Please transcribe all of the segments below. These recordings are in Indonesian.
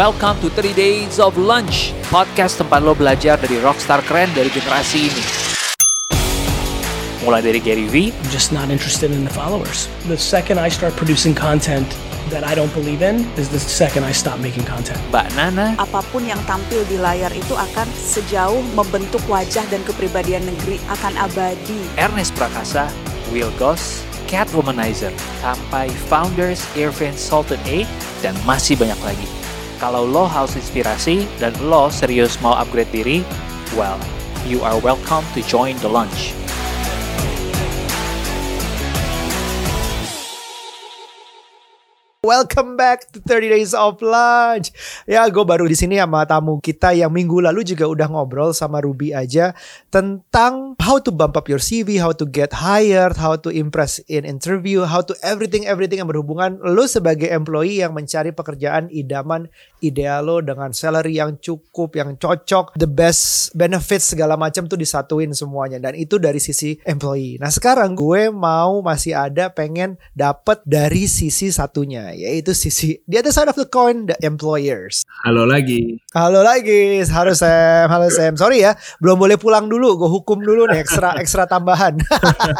Welcome to 30 Days of Lunch, podcast tempat lo belajar dari rockstar keren dari generasi ini. Mulai dari Gary V, I'm just not interested in the followers. The second I start producing content that I don't believe in is the second I stop making content. Mbak Nana, apa pun yang tampil di layar itu akan sejauh membentuk wajah dan kepribadian negeri akan abadi. Ernest Prakasa, Will Goss, Cat Womanizer, sampai Founders, Irvin Sultan A, dan masih banyak lagi. Kalau lo haus inspirasi dan lo serius mau upgrade diri, well, you are welcome to join the lunch. Welcome back to 30 Days of Lunch. Ya, gue baru di sini sama tamu kita yang minggu lalu juga udah ngobrol sama Ruby aja tentang how to bump up your CV, how to get hired, how to impress in interview, how to everything everything yang berhubungan lo sebagai employee yang mencari pekerjaan idaman ideal lo dengan salary yang cukup, yang cocok, the best benefits segala macam tuh disatuin semuanya dan itu dari sisi employee. Nah, sekarang gue mau masih ada pengen dapet dari sisi satunya yaitu sisi di other side of the coin the employers. Halo lagi. Halo lagi, halo Sam, halo Sam. Sorry ya, belum boleh pulang dulu, gue hukum dulu nih ekstra ekstra tambahan.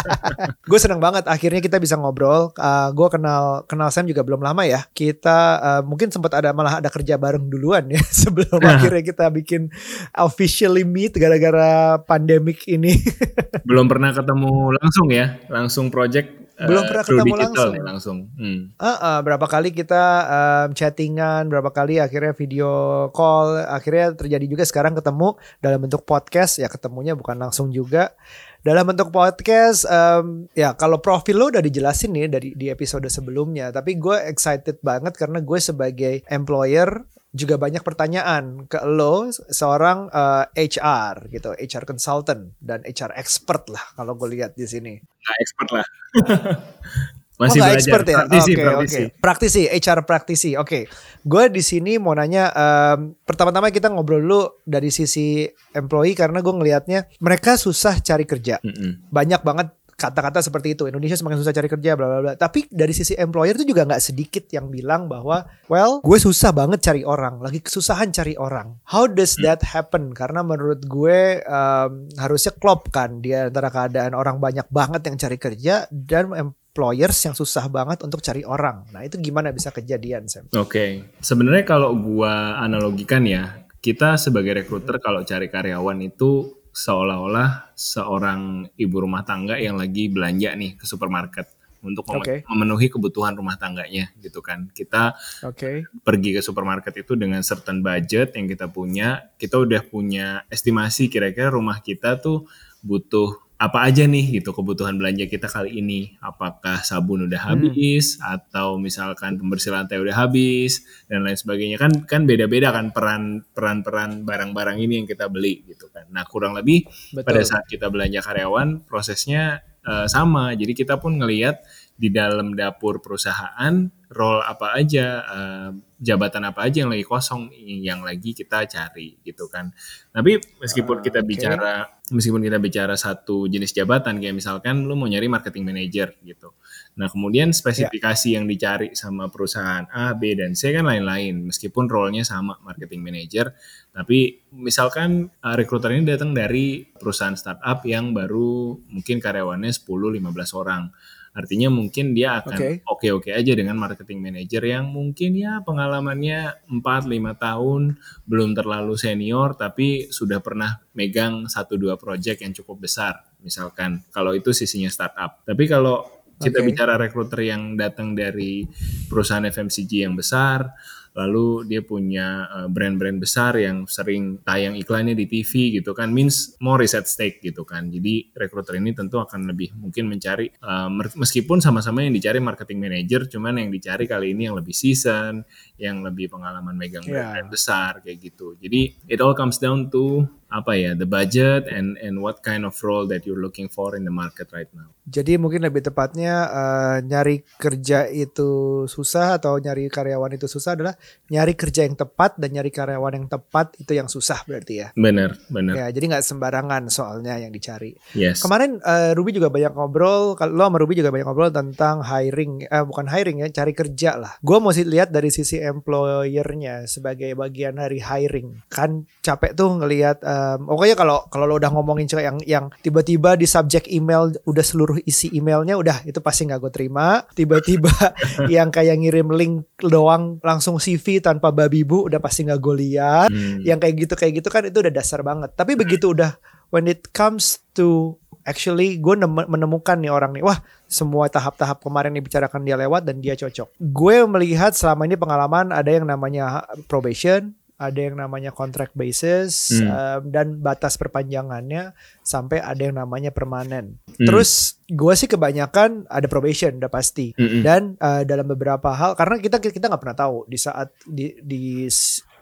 gue seneng banget akhirnya kita bisa ngobrol. Uh, gue kenal kenal Sam juga belum lama ya. Kita uh, mungkin sempat ada malah ada kerja bareng duluan ya sebelum akhirnya kita bikin officially meet gara-gara pandemik ini. belum pernah ketemu langsung ya, langsung project belum pernah ketemu langsung. Ya, langsung. Hmm. Uh, uh, berapa kali kita um, chattingan, berapa kali akhirnya video call, akhirnya terjadi juga sekarang ketemu dalam bentuk podcast ya ketemunya bukan langsung juga dalam bentuk podcast um, ya kalau profil lo udah dijelasin nih dari di episode sebelumnya. Tapi gue excited banget karena gue sebagai employer juga banyak pertanyaan ke lo seorang uh, eh, HR gitu HR consultant dan HR expert lah kalau gue lihat di sini. Nggak expert lah Masih oh, expert ya? Praktisi, okay, praktisi. Okay. Praktisi, HR praktisi. Oke. Okay. Gue di sini mau nanya um, pertama-tama kita ngobrol dulu dari sisi employee karena gue ngelihatnya mereka susah cari kerja. Mm -hmm. Banyak banget kata-kata seperti itu Indonesia semakin susah cari kerja bla bla bla tapi dari sisi employer itu juga nggak sedikit yang bilang bahwa well gue susah banget cari orang lagi kesusahan cari orang how does hmm. that happen karena menurut gue um, harusnya klop kan dia antara keadaan orang banyak banget yang cari kerja dan employers yang susah banget untuk cari orang. Nah, itu gimana bisa kejadian, Sam? Oke. Okay. Sebenarnya kalau gua analogikan ya, kita sebagai recruiter kalau cari karyawan itu seolah-olah seorang ibu rumah tangga yang lagi belanja nih ke supermarket untuk okay. memenuhi kebutuhan rumah tangganya gitu kan. Kita okay. pergi ke supermarket itu dengan certain budget yang kita punya, kita udah punya estimasi kira-kira rumah kita tuh butuh apa aja nih gitu kebutuhan belanja kita kali ini apakah sabun udah hmm. habis hmm. atau misalkan pembersih lantai udah habis dan lain sebagainya kan kan beda-beda kan peran peran peran barang-barang ini yang kita beli gitu kan nah kurang lebih Betul. pada saat kita belanja karyawan prosesnya uh, sama jadi kita pun ngelihat di dalam dapur perusahaan role apa aja uh, jabatan apa aja yang lagi kosong yang lagi kita cari gitu kan tapi meskipun uh, kita okay. bicara meskipun kita bicara satu jenis jabatan kayak misalkan lu mau nyari marketing manager gitu nah kemudian spesifikasi yeah. yang dicari sama perusahaan A B dan C kan lain-lain meskipun role-nya sama marketing manager tapi misalkan uh, rekruter ini datang dari perusahaan startup yang baru mungkin karyawannya 10 15 orang Artinya mungkin dia akan oke-oke okay. aja dengan marketing manager yang mungkin ya pengalamannya 4 5 tahun, belum terlalu senior tapi sudah pernah megang satu dua project yang cukup besar misalkan. Kalau itu sisinya startup. Tapi kalau kita okay. bicara rekruter yang datang dari perusahaan FMCG yang besar, lalu dia punya uh, brand-brand besar yang sering tayang iklannya di TV gitu kan means more is at stake gitu kan jadi rekruter ini tentu akan lebih mungkin mencari uh, meskipun sama-sama yang dicari marketing manager cuman yang dicari kali ini yang lebih season yang lebih pengalaman megang yeah. brand besar kayak gitu jadi it all comes down to apa ya the budget and and what kind of role that you're looking for in the market right now. Jadi mungkin lebih tepatnya uh, nyari kerja itu susah atau nyari karyawan itu susah adalah nyari kerja yang tepat dan nyari karyawan yang tepat itu yang susah berarti ya. Benar, benar. Ya, jadi nggak sembarangan soalnya yang dicari. Yes. Kemarin uh, Ruby juga banyak ngobrol, kalau lo sama Ruby juga banyak ngobrol tentang hiring, eh, bukan hiring ya, cari kerja lah. Gue mesti lihat dari sisi employernya sebagai bagian dari hiring. Kan capek tuh ngelihat, um, pokoknya kalau kalau lo udah ngomongin cewek yang yang tiba-tiba di subject email udah seluruh isi emailnya udah itu pasti nggak gue terima. Tiba-tiba yang kayak ngirim link doang langsung CV tanpa babi bu udah pasti nggak gue lihat. Hmm. yang kayak gitu kayak gitu kan itu udah dasar banget. Tapi begitu udah when it comes to actually gue menemukan nih orang nih wah semua tahap-tahap kemarin dibicarakan dia lewat dan dia cocok. Gue melihat selama ini pengalaman ada yang namanya probation ada yang namanya contract basis hmm. um, dan batas perpanjangannya sampai ada yang namanya permanen. Hmm. Terus gue sih kebanyakan ada probation udah pasti hmm. dan uh, dalam beberapa hal karena kita kita nggak pernah tahu di saat di di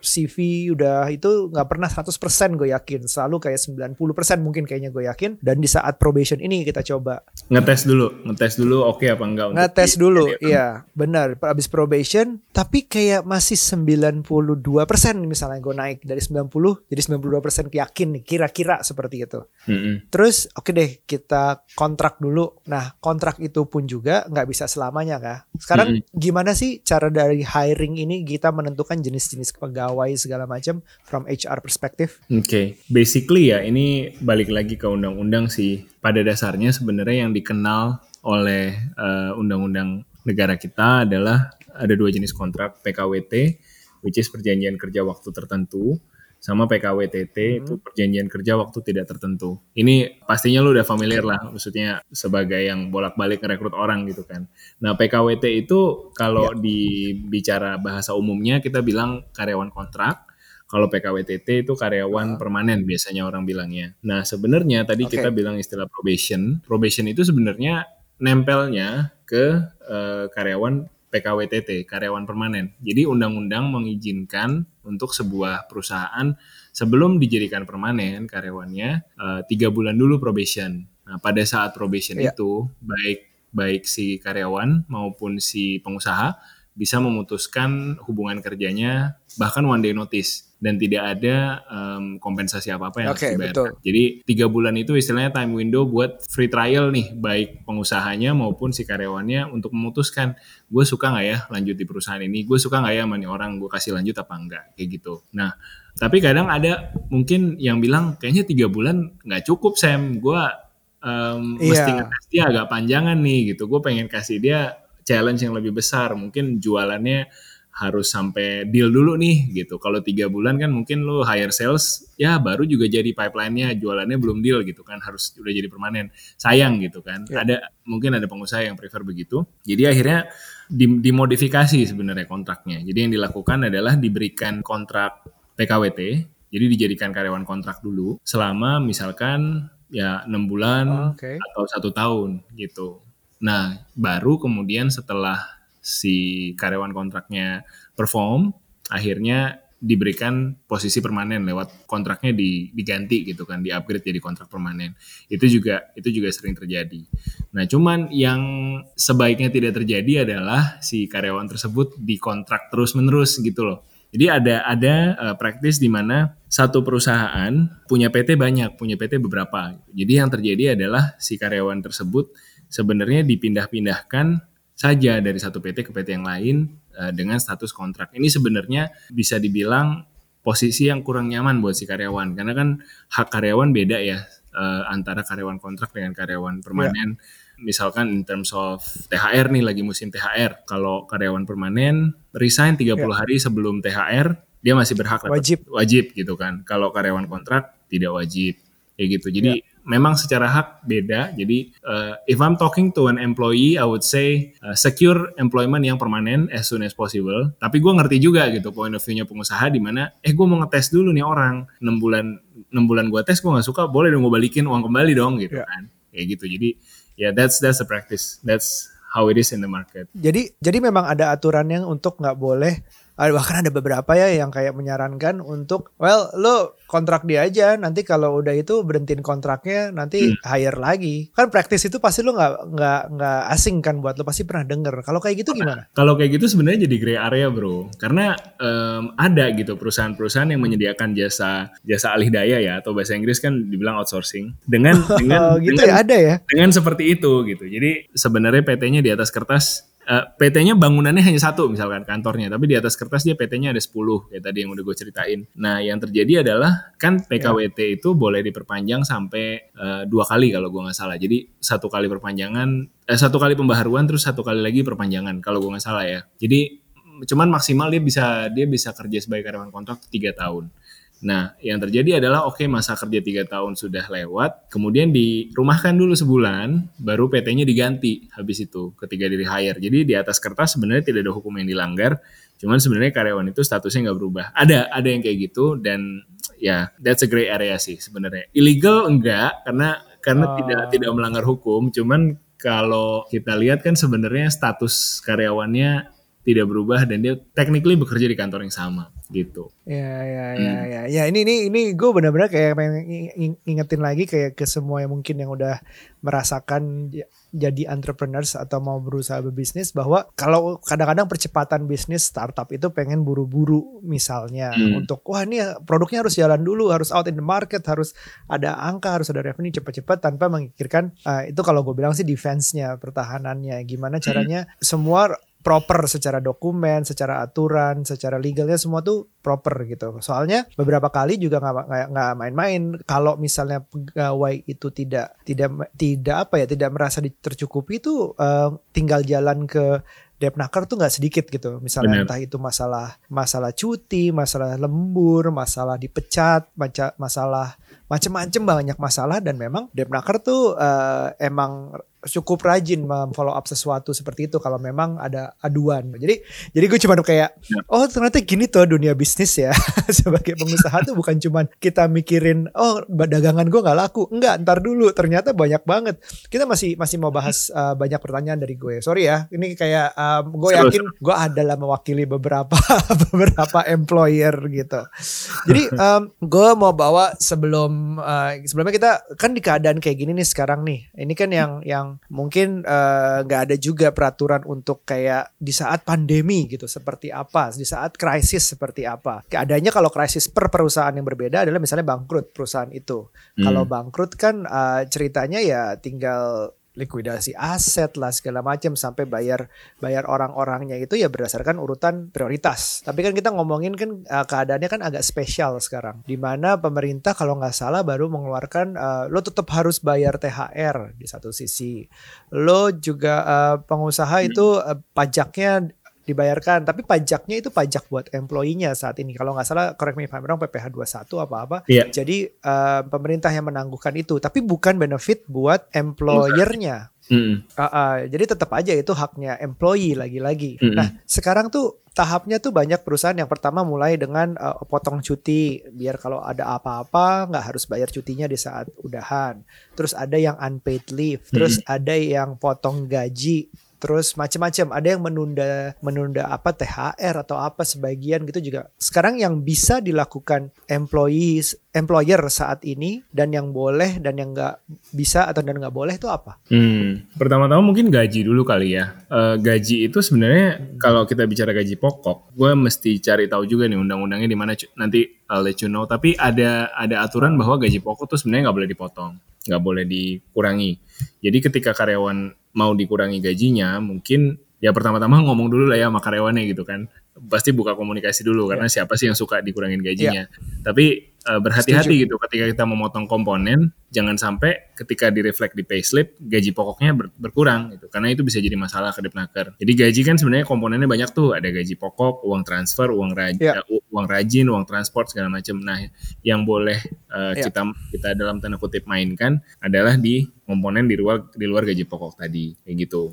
CV udah itu nggak pernah 100% gue yakin. Selalu kayak 90% mungkin kayaknya gue yakin. Dan di saat probation ini kita coba. Ngetes dulu ngetes dulu oke okay apa enggak ngetes dulu iya. Benar habis probation tapi kayak masih 92% misalnya gue naik dari 90 jadi 92% yakin nih kira-kira seperti itu. Mm -hmm. terus oke okay deh kita kontrak dulu. Nah kontrak itu pun juga nggak bisa selamanya kah sekarang mm -hmm. gimana sih cara dari hiring ini kita menentukan jenis-jenis pegawai pegawai segala macam from HR perspektif? Oke, okay. basically ya ini balik lagi ke undang-undang sih. Pada dasarnya sebenarnya yang dikenal oleh eh, undang-undang negara kita adalah ada dua jenis kontrak PKWT, which is perjanjian kerja waktu tertentu, sama PKWTT hmm. itu perjanjian kerja waktu tidak tertentu. Ini pastinya lu udah familiar lah, maksudnya sebagai yang bolak-balik ngerekrut orang gitu kan. Nah PKWT itu kalau ya. dibicara bahasa umumnya kita bilang karyawan kontrak. Kalau PKWTT itu karyawan uh. permanen biasanya orang bilangnya. Nah sebenarnya tadi okay. kita bilang istilah probation. Probation itu sebenarnya nempelnya ke uh, karyawan PKWTT, karyawan permanen. Jadi undang-undang mengizinkan untuk sebuah perusahaan sebelum dijadikan permanen karyawannya uh, tiga bulan dulu probation. Nah pada saat probation yeah. itu baik baik si karyawan maupun si pengusaha bisa memutuskan hubungan kerjanya bahkan one day notice dan tidak ada um, kompensasi apa-apa yang okay, harus dibayar. Jadi tiga bulan itu istilahnya time window buat free trial nih, baik pengusahanya maupun si karyawannya untuk memutuskan gue suka nggak ya lanjut di perusahaan ini, gue suka nggak ya sama orang gue kasih lanjut apa enggak kayak gitu. Nah tapi kadang ada mungkin yang bilang kayaknya tiga bulan nggak cukup Sam, gue um, yeah. mesti ngetes dia agak panjangan nih gitu. Gue pengen kasih dia challenge yang lebih besar, mungkin jualannya harus sampai deal dulu nih gitu. Kalau tiga bulan kan mungkin lo hire sales ya baru juga jadi pipeline-nya jualannya belum deal gitu kan harus udah jadi permanen. Sayang gitu kan. Ya. Ada mungkin ada pengusaha yang prefer begitu. Jadi akhirnya dimodifikasi sebenarnya kontraknya. Jadi yang dilakukan adalah diberikan kontrak PKWT. Jadi dijadikan karyawan kontrak dulu selama misalkan ya enam bulan oh, okay. atau satu tahun gitu. Nah baru kemudian setelah si karyawan kontraknya perform, akhirnya diberikan posisi permanen lewat kontraknya diganti gitu kan, di upgrade jadi kontrak permanen. Itu juga itu juga sering terjadi. Nah, cuman yang sebaiknya tidak terjadi adalah si karyawan tersebut dikontrak terus-menerus gitu loh. Jadi ada ada uh, praktis di mana satu perusahaan punya PT banyak, punya PT beberapa. Jadi yang terjadi adalah si karyawan tersebut sebenarnya dipindah-pindahkan saja dari satu PT ke PT yang lain uh, dengan status kontrak. Ini sebenarnya bisa dibilang posisi yang kurang nyaman buat si karyawan karena kan hak karyawan beda ya uh, antara karyawan kontrak dengan karyawan permanen. Yeah. Misalkan in terms of THR nih lagi musim THR. Kalau karyawan permanen resign 30 yeah. hari sebelum THR, dia masih berhak wajib wajib gitu kan. Kalau karyawan kontrak tidak wajib kayak gitu. Jadi yeah memang secara hak beda. Jadi uh, if I'm talking to an employee, I would say uh, secure employment yang permanen as soon as possible. Tapi gue ngerti juga gitu point of view-nya pengusaha di mana, eh gue mau ngetes dulu nih orang 6 bulan 6 bulan gue tes gue nggak suka, boleh dong gue balikin uang kembali dong gitu yeah. kan. Kayak gitu. Jadi ya yeah, that's that's the practice. That's how it is in the market. Jadi jadi memang ada aturan yang untuk nggak boleh bahkan ada beberapa ya yang kayak menyarankan untuk well lo kontrak dia aja nanti kalau udah itu berhentiin kontraknya nanti hmm. hire lagi. Kan praktis itu pasti lo nggak nggak nggak asing kan buat lo pasti pernah denger. Kalau kayak gitu gimana? Kalau kayak gitu sebenarnya jadi gray area bro. Karena um, ada gitu perusahaan-perusahaan yang menyediakan jasa jasa alih daya ya atau bahasa Inggris kan dibilang outsourcing. Dengan dengan oh, gitu dengan, ya ada ya? dengan seperti itu gitu. Jadi sebenarnya PT-nya di atas kertas uh, eh, PT-nya bangunannya hanya satu misalkan kantornya, tapi di atas kertas dia PT-nya ada 10 kayak tadi yang udah gue ceritain. Nah yang terjadi adalah kan PKWT yeah. itu boleh diperpanjang sampai uh, dua kali kalau gue nggak salah. Jadi satu kali perpanjangan, eh, satu kali pembaharuan terus satu kali lagi perpanjangan kalau gue nggak salah ya. Jadi cuman maksimal dia bisa dia bisa kerja sebagai karyawan kontrak tiga tahun. Nah, yang terjadi adalah oke okay, masa kerja tiga tahun sudah lewat, kemudian dirumahkan dulu sebulan, baru PT-nya diganti habis itu ketika di hire. Jadi di atas kertas sebenarnya tidak ada hukum yang dilanggar, cuman sebenarnya karyawan itu statusnya nggak berubah. Ada ada yang kayak gitu dan ya that's a gray area sih sebenarnya. Illegal enggak karena karena oh. tidak tidak melanggar hukum, cuman kalau kita lihat kan sebenarnya status karyawannya tidak berubah dan dia technically bekerja di kantor yang sama gitu. Ya ya ya hmm. ya ya ini ini ini gue benar-benar kayak pengen ingetin lagi kayak ke semua yang mungkin yang udah merasakan jadi entrepreneurs atau mau berusaha berbisnis bahwa kalau kadang-kadang percepatan bisnis startup itu pengen buru-buru misalnya hmm. untuk wah ini produknya harus jalan dulu harus out in the market harus ada angka harus ada revenue cepat-cepat tanpa memikirkan uh, itu kalau gue bilang sih defense-nya pertahanannya gimana caranya hmm. semua proper secara dokumen, secara aturan, secara legalnya semua tuh proper gitu. Soalnya beberapa kali juga nggak nggak main-main. Kalau misalnya pegawai itu tidak tidak tidak apa ya tidak merasa tercukupi itu uh, tinggal jalan ke Depnaker tuh nggak sedikit gitu. Misalnya Bener. entah itu masalah masalah cuti, masalah lembur, masalah dipecat, masalah macem-macem banyak masalah dan memang Depnaker tuh uh, emang cukup rajin memfollow up sesuatu seperti itu kalau memang ada aduan. Jadi jadi gue cuma kayak ya. oh ternyata gini tuh dunia bisnis ya sebagai pengusaha tuh bukan cuma kita mikirin oh dagangan gue nggak laku. Enggak, ntar dulu ternyata banyak banget. Kita masih masih mau bahas uh, banyak pertanyaan dari gue. Sorry ya, ini kayak um, gue yakin gue adalah mewakili beberapa beberapa employer gitu. Jadi um, gue mau bawa sebelum uh, sebelumnya kita kan di keadaan kayak gini nih sekarang nih. Ini kan yang yang mungkin eh, nggak uh, ada juga peraturan untuk kayak di saat pandemi gitu seperti apa, di saat krisis seperti apa. Adanya kalau krisis per perusahaan yang berbeda adalah misalnya bangkrut perusahaan itu. Hmm. Kalau bangkrut kan uh, ceritanya ya tinggal likuidasi aset lah segala macam sampai bayar bayar orang-orangnya. Itu ya berdasarkan urutan prioritas. Tapi kan kita ngomongin kan uh, keadaannya kan agak spesial sekarang, di mana pemerintah kalau nggak salah baru mengeluarkan uh, lo tetap harus bayar THR di satu sisi, lo juga uh, pengusaha itu uh, pajaknya dibayarkan tapi pajaknya itu pajak buat employee-nya saat ini kalau nggak salah correct me if I'm wrong PPh 21 apa-apa yeah. jadi uh, pemerintah yang menangguhkan itu tapi bukan benefit buat employernya Mm. Uh, uh, jadi tetap aja itu haknya employee lagi-lagi. Mm. Nah sekarang tuh tahapnya tuh banyak perusahaan yang pertama mulai dengan uh, potong cuti biar kalau ada apa-apa nggak harus bayar cutinya di saat udahan. Terus ada yang unpaid leave. Terus mm. ada yang potong gaji terus macam-macam ada yang menunda menunda apa THR atau apa sebagian gitu juga. Sekarang yang bisa dilakukan employees employer saat ini dan yang boleh dan yang nggak bisa atau dan nggak boleh itu apa? Hmm, pertama-tama mungkin gaji dulu kali ya. Uh, gaji itu sebenarnya kalau kita bicara gaji pokok, gue mesti cari tahu juga nih undang-undangnya di mana nanti I'll let you know. Tapi ada ada aturan bahwa gaji pokok tuh sebenarnya nggak boleh dipotong, nggak boleh dikurangi. Jadi ketika karyawan mau dikurangi gajinya, mungkin ya pertama-tama ngomong dulu lah ya sama karyawannya gitu kan pasti buka komunikasi dulu yeah. karena siapa sih yang suka dikurangin gajinya. Yeah. Tapi uh, berhati-hati gitu ketika kita memotong komponen, jangan sampai ketika direflect di payslip gaji pokoknya ber berkurang gitu. Karena itu bisa jadi masalah ke Depnaker. Jadi gaji kan sebenarnya komponennya banyak tuh, ada gaji pokok, uang transfer, uang rajin, yeah. uh, uang rajin, uang transport segala macam. Nah, yang boleh uh, yeah. kita kita dalam tanda kutip mainkan adalah di komponen di luar di luar gaji pokok tadi kayak gitu.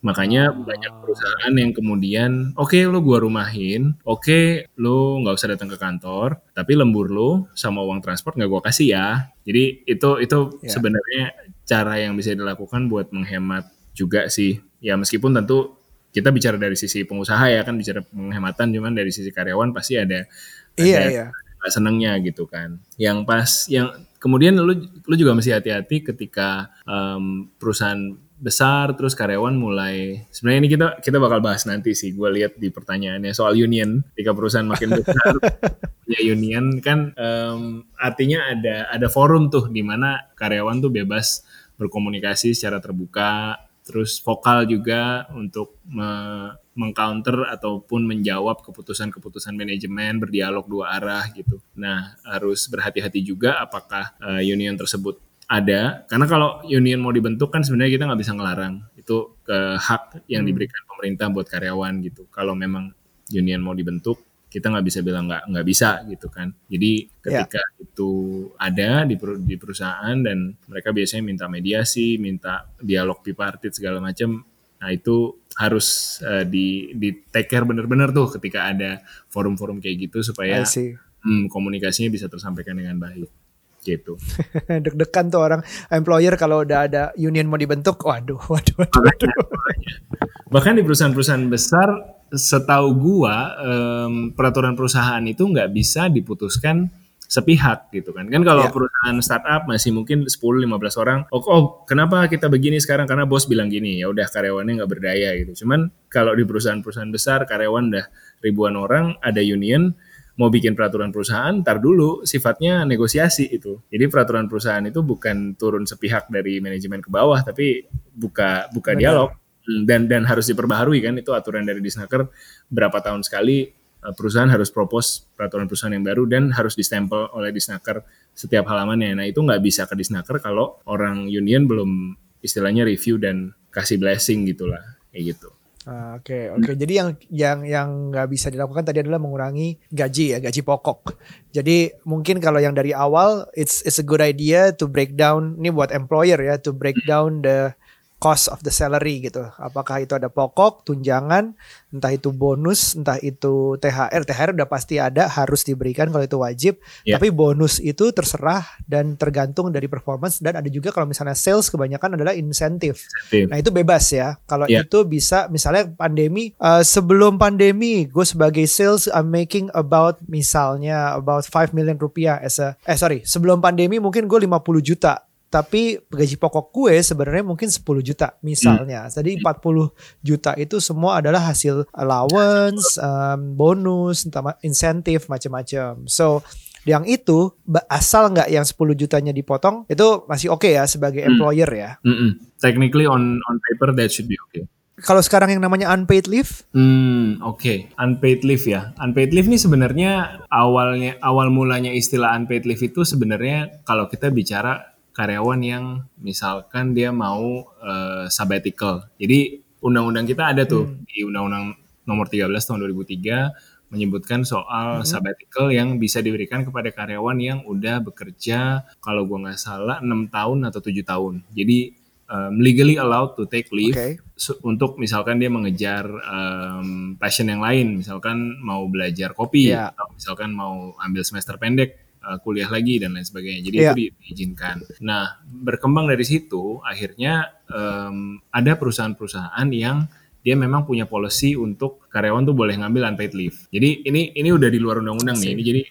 Makanya banyak perusahaan yang kemudian, oke okay, lo gua rumahin, oke okay, lo nggak usah datang ke kantor, tapi lembur lo sama uang transport nggak gua kasih ya. Jadi itu itu yeah. sebenarnya cara yang bisa dilakukan buat menghemat juga sih. Ya meskipun tentu kita bicara dari sisi pengusaha ya kan bicara penghematan cuman dari sisi karyawan pasti ada iya ada iya senengnya gitu kan yang pas yang kemudian lu lu juga mesti hati-hati ketika um, perusahaan besar terus karyawan mulai sebenarnya ini kita kita bakal bahas nanti sih gue lihat di pertanyaannya soal union ketika perusahaan makin besar ya union kan um, artinya ada ada forum tuh di mana karyawan tuh bebas berkomunikasi secara terbuka terus vokal juga untuk me mengcounter ataupun menjawab keputusan-keputusan manajemen berdialog dua arah gitu. Nah harus berhati-hati juga apakah uh, union tersebut ada. Karena kalau union mau dibentuk kan sebenarnya kita nggak bisa ngelarang. Itu ke hak yang hmm. diberikan pemerintah buat karyawan gitu. Kalau memang union mau dibentuk kita nggak bisa bilang nggak nggak bisa gitu kan. Jadi ketika yeah. itu ada di, di perusahaan dan mereka biasanya minta mediasi minta dialog bipartit segala macam nah itu harus uh, di di take care bener-bener tuh ketika ada forum-forum kayak gitu supaya hmm, komunikasinya bisa tersampaikan dengan baik gitu. Deg-degan tuh orang employer kalau udah ada union mau dibentuk, waduh, waduh, waduh. waduh. Bahkan di perusahaan-perusahaan besar, setahu gua um, peraturan perusahaan itu nggak bisa diputuskan sepihak gitu kan. Kan kalau yeah. perusahaan startup masih mungkin 10-15 orang, oh, oh kenapa kita begini sekarang karena bos bilang gini, ya udah karyawannya nggak berdaya gitu. Cuman kalau di perusahaan-perusahaan besar karyawan udah ribuan orang, ada union, mau bikin peraturan perusahaan, tar dulu sifatnya negosiasi itu. Jadi peraturan perusahaan itu bukan turun sepihak dari manajemen ke bawah, tapi buka buka Benar. dialog dan dan harus diperbaharui kan itu aturan dari Disnaker berapa tahun sekali eh, perusahaan harus propose peraturan perusahaan yang baru dan harus distempel oleh Disnaker setiap halamannya. Nah itu nggak bisa ke Disnaker kalau orang union belum istilahnya review dan kasih blessing gitulah kayak gitu. Ah, oke, okay, oke. Okay. Jadi yang yang yang nggak bisa dilakukan tadi adalah mengurangi gaji ya, gaji pokok. Jadi mungkin kalau yang dari awal, it's it's a good idea to break down. Ini buat employer ya, to break down the cost of the salary gitu. Apakah itu ada pokok, tunjangan, entah itu bonus, entah itu THR. THR udah pasti ada, harus diberikan kalau itu wajib. Yeah. Tapi bonus itu terserah dan tergantung dari performance dan ada juga kalau misalnya sales kebanyakan adalah insentif. Nah, itu bebas ya. Kalau yeah. itu bisa misalnya pandemi uh, sebelum pandemi gue sebagai sales I'm making about misalnya about 5 million rupiah as a eh sorry, sebelum pandemi mungkin gue 50 juta tapi gaji pokok gue sebenarnya mungkin 10 juta misalnya. Hmm. Jadi 40 juta itu semua adalah hasil allowance, um, bonus, insentif macam-macam. So yang itu asal nggak yang 10 jutanya dipotong itu masih oke okay ya sebagai hmm. employer ya. Mm -mm. Technically on on paper that should be okay. Kalau sekarang yang namanya unpaid leave? Hmm, oke. Okay. Unpaid leave ya. Unpaid leave ini sebenarnya awalnya awal mulanya istilah unpaid leave itu sebenarnya kalau kita bicara karyawan yang misalkan dia mau uh, sabbatical. Jadi undang-undang kita ada tuh hmm. di undang-undang nomor 13 tahun 2003 menyebutkan soal hmm. sabbatical yang bisa diberikan kepada karyawan yang udah bekerja kalau gua nggak salah 6 tahun atau 7 tahun. Jadi um, legally allowed to take leave okay. untuk misalkan dia mengejar um, passion yang lain, misalkan mau belajar kopi yeah. atau misalkan mau ambil semester pendek uh, kuliah lagi dan lain sebagainya. Jadi yeah. itu diizinkan. Nah, berkembang dari situ akhirnya um, ada perusahaan-perusahaan yang dia memang punya policy untuk karyawan tuh boleh ngambil unpaid leave. Jadi ini ini udah di luar undang-undang nih. Ini jadi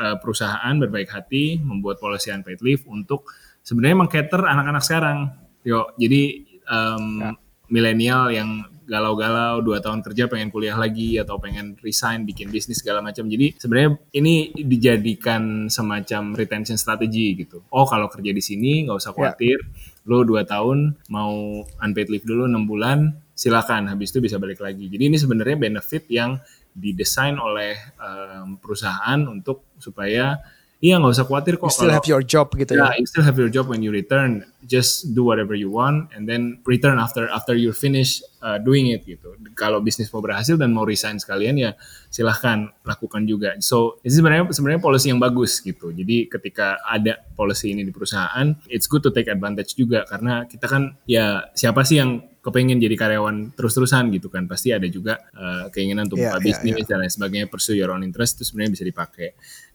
uh, perusahaan berbaik hati membuat policy unpaid leave untuk sebenarnya mengcater anak-anak sekarang. Yo, jadi um, ya. milenial yang galau-galau dua tahun kerja pengen kuliah lagi atau pengen resign bikin bisnis segala macam jadi sebenarnya ini dijadikan semacam retention strategy gitu oh kalau kerja di sini nggak usah ya. khawatir yeah. lo dua tahun mau unpaid leave dulu enam bulan silakan habis itu bisa balik lagi jadi ini sebenarnya benefit yang didesain oleh um, perusahaan untuk supaya Iya nggak usah khawatir kok. You still kalau, have your job gitu ya. Yeah, you still have your job when you return. Just do whatever you want and then return after after you finish uh, doing it gitu. Kalau bisnis mau berhasil dan mau resign sekalian ya silahkan lakukan juga. So ini sebenarnya sebenarnya policy yang bagus gitu. Jadi ketika ada policy ini di perusahaan, it's good to take advantage juga karena kita kan ya siapa sih yang kepengen jadi karyawan terus-terusan gitu kan pasti ada juga uh, keinginan untuk yeah, buka yeah, bisnis yeah. dan lain sebagainya pursue your own interest itu sebenarnya bisa dipakai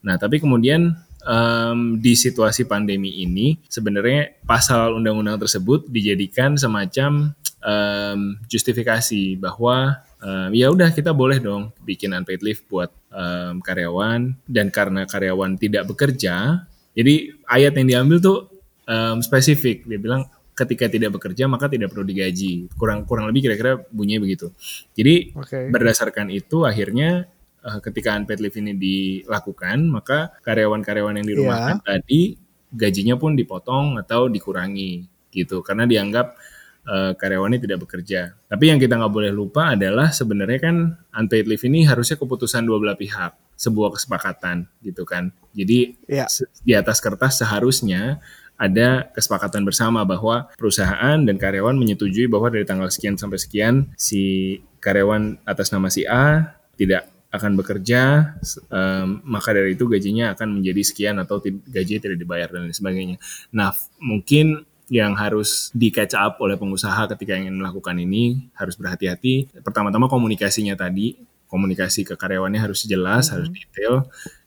nah tapi kemudian um, di situasi pandemi ini sebenarnya pasal undang-undang tersebut dijadikan semacam um, justifikasi bahwa um, ya udah kita boleh dong bikin unpaid leave buat um, karyawan dan karena karyawan tidak bekerja, jadi ayat yang diambil tuh um, spesifik. Dia bilang ketika tidak bekerja maka tidak perlu digaji. Kurang kurang lebih kira-kira bunyinya begitu. Jadi okay. berdasarkan itu akhirnya uh, ketika unpaid leave ini dilakukan, maka karyawan-karyawan yang dirumahkan yeah. tadi gajinya pun dipotong atau dikurangi gitu karena dianggap uh, karyawannya tidak bekerja. Tapi yang kita nggak boleh lupa adalah sebenarnya kan unpaid leave ini harusnya keputusan dua belah pihak, sebuah kesepakatan gitu kan. Jadi yeah. di atas kertas seharusnya ada kesepakatan bersama bahwa perusahaan dan karyawan menyetujui bahwa dari tanggal sekian sampai sekian si karyawan atas nama si A tidak akan bekerja, um, maka dari itu gajinya akan menjadi sekian atau gajinya tidak dibayar dan lain sebagainya. Nah, mungkin yang harus di catch up oleh pengusaha ketika ingin melakukan ini harus berhati-hati. Pertama-tama komunikasinya tadi, komunikasi ke karyawannya harus jelas, mm -hmm. harus detail,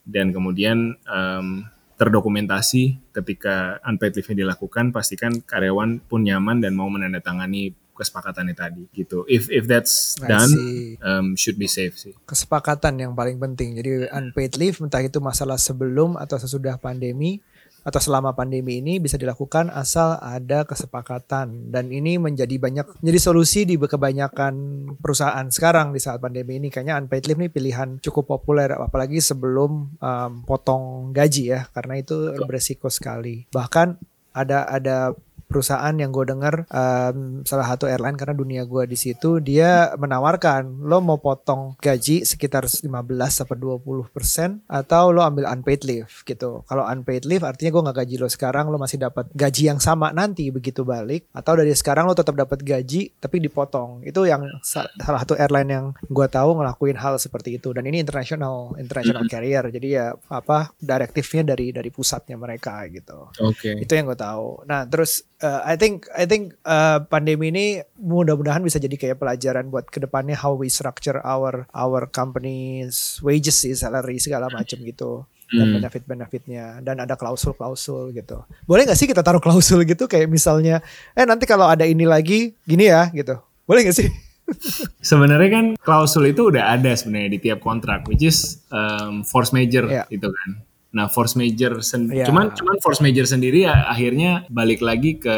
dan kemudian um, terdokumentasi ketika unpaid leave dilakukan, pastikan karyawan pun nyaman dan mau menandatangani kesepakatannya tadi gitu. If if that's done, um, should be safe sih. Kesepakatan yang paling penting. Jadi unpaid leave entah itu masalah sebelum atau sesudah pandemi atau selama pandemi ini bisa dilakukan asal ada kesepakatan. Dan ini menjadi banyak jadi solusi di kebanyakan perusahaan sekarang di saat pandemi ini. Kayaknya unpaid leave ini pilihan cukup populer apalagi sebelum um, potong gaji ya karena itu beresiko sekali. Bahkan ada ada perusahaan yang gue dengar um, salah satu airline karena dunia gue di situ dia menawarkan lo mau potong gaji sekitar 15 sampai 20 persen atau lo ambil unpaid leave gitu. Kalau unpaid leave artinya gue nggak gaji lo sekarang lo masih dapat gaji yang sama nanti begitu balik atau dari sekarang lo tetap dapat gaji tapi dipotong. Itu yang salah satu airline yang gue tahu ngelakuin hal seperti itu dan ini international international carrier jadi ya apa direktifnya dari dari pusatnya mereka gitu. Oke. Okay. Itu yang gue tahu. Nah terus uh, I think I think uh, pandemi ini mudah-mudahan bisa jadi kayak pelajaran buat ke depannya how we structure our our company's wages sih salary segala macam gitu dan hmm. benefit-benefitnya dan ada klausul-klausul gitu. Boleh nggak sih kita taruh klausul gitu kayak misalnya eh nanti kalau ada ini lagi gini ya gitu. Boleh nggak sih? sebenarnya kan klausul itu udah ada sebenarnya di tiap kontrak which is um, force major yeah. gitu kan. Nah, force major sen yeah. cuman cuman force major sendiri ya, akhirnya balik lagi ke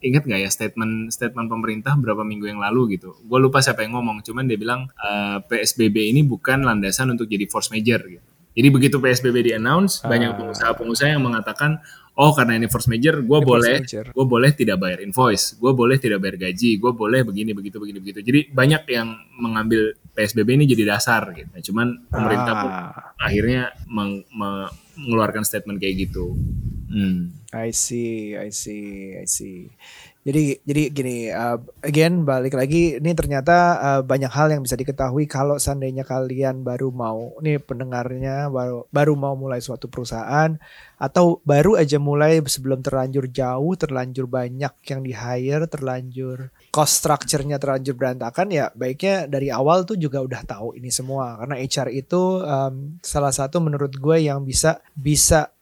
ingat nggak ya statement statement pemerintah berapa minggu yang lalu gitu. Gue lupa siapa yang ngomong, cuman dia bilang uh, eh, PSBB ini bukan landasan untuk jadi force major gitu. Jadi begitu PSBB di announce, uh. banyak pengusaha-pengusaha yang mengatakan, oh karena ini force major, gue boleh, gue boleh tidak bayar invoice, gue boleh tidak bayar gaji, gue boleh begini begitu begini begitu. Jadi banyak yang mengambil PSBB ini jadi dasar gitu. Nah, cuman pemerintah pun ah. akhirnya meng, me, mengeluarkan statement kayak gitu. Hmm. I see, I see, I see. Jadi jadi gini, uh, again balik lagi, ini ternyata uh, banyak hal yang bisa diketahui kalau seandainya kalian baru mau, ini pendengarnya baru baru mau mulai suatu perusahaan atau baru aja mulai sebelum terlanjur jauh, terlanjur banyak yang di hire, terlanjur cost structure-nya terlanjur berantakan ya baiknya dari awal tuh juga udah tahu ini semua. Karena HR itu um, salah satu menurut gue yang bisa bisa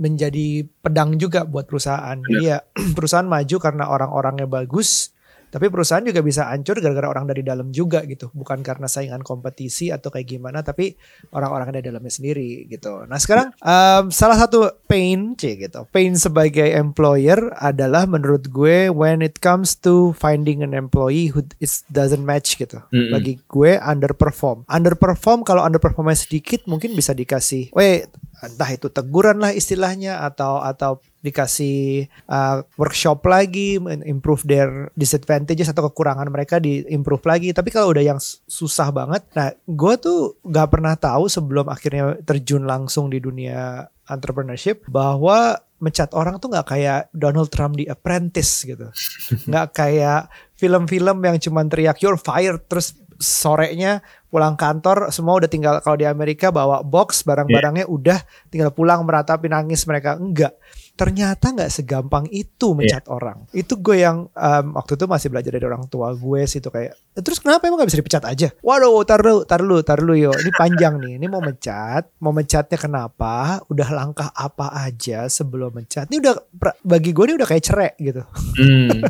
menjadi pedang juga buat perusahaan. Jadi ya perusahaan maju karena orang-orangnya bagus, tapi perusahaan juga bisa hancur gara-gara orang dari dalam juga gitu. Bukan karena saingan kompetisi atau kayak gimana, tapi orang-orang dari dalamnya sendiri gitu. Nah sekarang um, salah satu pain, c gitu. Pain sebagai employer adalah menurut gue when it comes to finding an employee who is doesn't match gitu. Mm -hmm. Bagi gue underperform. Underperform kalau underperformnya sedikit mungkin bisa dikasih, wait entah itu teguran lah istilahnya atau atau dikasih uh, workshop lagi, improve their disadvantages atau kekurangan mereka di improve lagi. Tapi kalau udah yang susah banget, nah gue tuh gak pernah tahu sebelum akhirnya terjun langsung di dunia entrepreneurship bahwa mencat orang tuh nggak kayak Donald Trump di Apprentice gitu, nggak kayak film-film yang cuma teriak you're fired terus sorenya pulang kantor semua udah tinggal kalau di Amerika bawa box barang-barangnya yeah. udah tinggal pulang meratapi nangis mereka enggak ternyata nggak segampang itu iya. mencat yeah. orang. Itu gue yang um, waktu itu masih belajar dari orang tua gue sih itu kayak terus kenapa emang gak bisa dipecat aja? Waduh, tar lu, tar lu, tar lu yo. Ini panjang nih. Ini mau mencat, mau mencatnya kenapa? Udah langkah apa aja sebelum mencat? Ini udah bagi gue ini udah kayak cerai gitu. Hmm.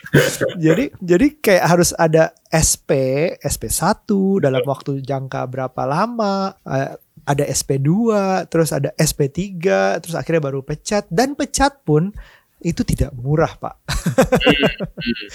jadi jadi kayak harus ada SP, SP1 dalam waktu jangka berapa lama, uh, ada SP2, terus ada SP3, terus akhirnya baru pecat. Dan pecat pun itu tidak murah pak.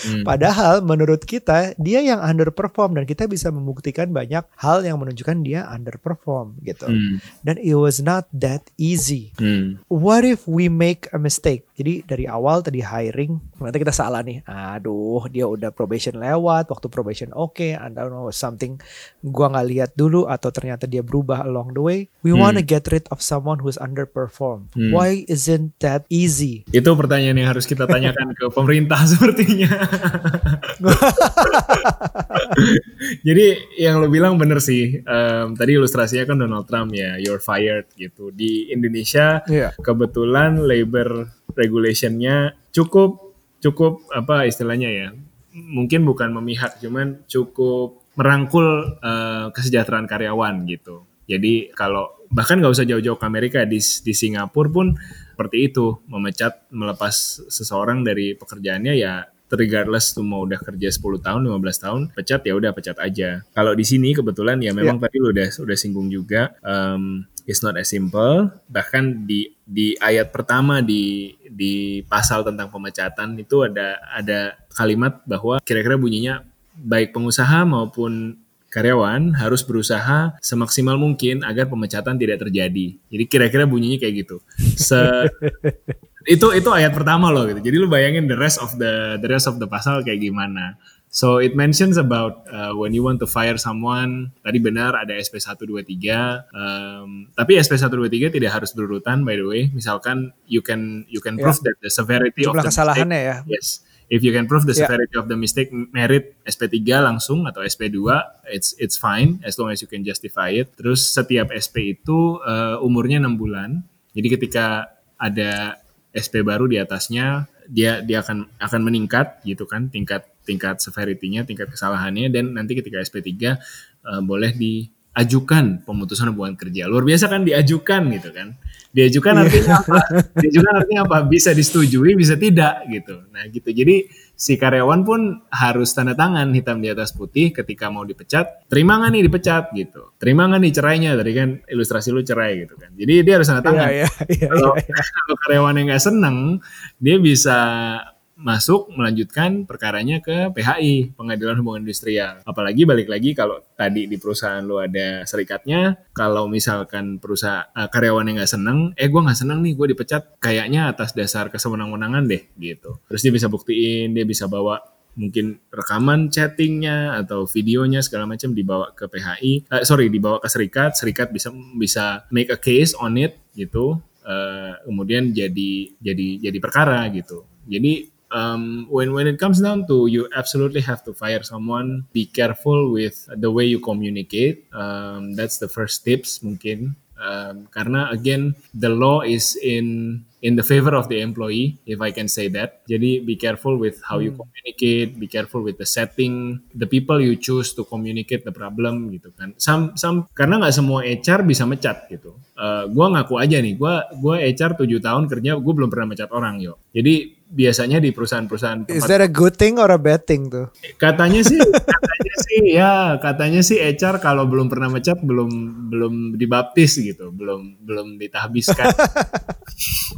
Hmm. Padahal menurut kita dia yang underperform dan kita bisa membuktikan banyak hal yang menunjukkan dia underperform gitu. Hmm. Dan it was not that easy. Hmm. What if we make a mistake? Jadi dari awal tadi hiring ternyata kita salah nih. Aduh dia udah probation lewat, waktu probation oke, okay, I don't know something gua nggak lihat dulu atau ternyata dia berubah along the way. We hmm. wanna get rid of someone who's underperform. Hmm. Why isn't that easy? Itu pertanyaan pertanyaan yang harus kita tanyakan ke pemerintah sepertinya. Jadi yang lo bilang bener sih. Um, tadi ilustrasinya kan Donald Trump ya, you're fired gitu. Di Indonesia yeah. kebetulan labor regulationnya cukup cukup apa istilahnya ya? Mungkin bukan memihak, cuman cukup merangkul uh, kesejahteraan karyawan gitu. Jadi kalau bahkan nggak usah jauh-jauh ke Amerika di di Singapura pun seperti itu. Memecat melepas seseorang dari pekerjaannya ya regardless tuh mau udah kerja 10 tahun 15 tahun pecat ya udah pecat aja. Kalau di sini kebetulan ya memang yeah. tadi lu udah udah singgung juga um, it's not as simple. Bahkan di di ayat pertama di di pasal tentang pemecatan itu ada ada kalimat bahwa kira-kira bunyinya baik pengusaha maupun karyawan harus berusaha semaksimal mungkin agar pemecatan tidak terjadi. Jadi kira-kira bunyinya kayak gitu. Se itu itu ayat pertama loh gitu. Jadi lu bayangin the rest of the the rest of the pasal kayak gimana. So it mentions about uh, when you want to fire someone. Tadi benar ada SP 1 2 3. Um, tapi SP 1 2 3 tidak harus berurutan by the way. Misalkan you can you can prove yeah. that the severity Jumlah of the kesalahannya mistake, ya. Yes if you can prove the ya. severity yeah. of the mistake merit SP3 langsung atau SP2 it's it's fine as long as you can justify it terus setiap SP itu uh, umurnya enam bulan jadi ketika ada SP baru di atasnya dia dia akan akan meningkat gitu kan tingkat tingkat severity-nya tingkat kesalahannya dan nanti ketika SP3 uh, eh, boleh diajukan pemutusan hubungan kerja luar biasa kan diajukan gitu kan diajukan iya. artinya apa? Diajukan artinya apa? Bisa disetujui bisa tidak gitu. Nah gitu. Jadi si karyawan pun harus tanda tangan hitam di atas putih ketika mau dipecat. Terima nggak nih dipecat gitu. Terima nggak nih cerainya? Tadi kan ilustrasi lu cerai gitu kan. Jadi dia harus tanda tangan. yeah, yeah, yeah, kalau, yeah, yeah. kalau karyawan yang nggak seneng dia bisa masuk melanjutkan perkaranya ke PHI Pengadilan Hubungan Industrial. Apalagi balik lagi kalau tadi di perusahaan lu ada serikatnya, kalau misalkan perusahaan uh, karyawan yang nggak seneng, eh gue nggak seneng nih gue dipecat, kayaknya atas dasar kesewenang-wenangan deh gitu. Terus dia bisa buktiin, dia bisa bawa mungkin rekaman chattingnya atau videonya segala macam dibawa ke PHI, uh, sorry dibawa ke serikat, serikat bisa bisa make a case on it gitu. Uh, kemudian jadi jadi jadi perkara gitu. Jadi um, when when it comes down to you absolutely have to fire someone be careful with the way you communicate. Um, that's the first tips mungkin. Um, karena again the law is in in the favor of the employee if I can say that. Jadi be careful with how you hmm. communicate be careful with the setting the people you choose to communicate the problem gitu kan. Some some karena nggak semua HR bisa mecat gitu. Uh, gue ngaku aja nih gue gue HR 7 tahun kerja gue belum pernah mecat orang yo. Jadi biasanya di perusahaan-perusahaan Is that a good thing or a bad thing tuh? Katanya sih, katanya sih ya, katanya sih HR kalau belum pernah mecat belum belum dibaptis gitu, belum belum ditahbiskan.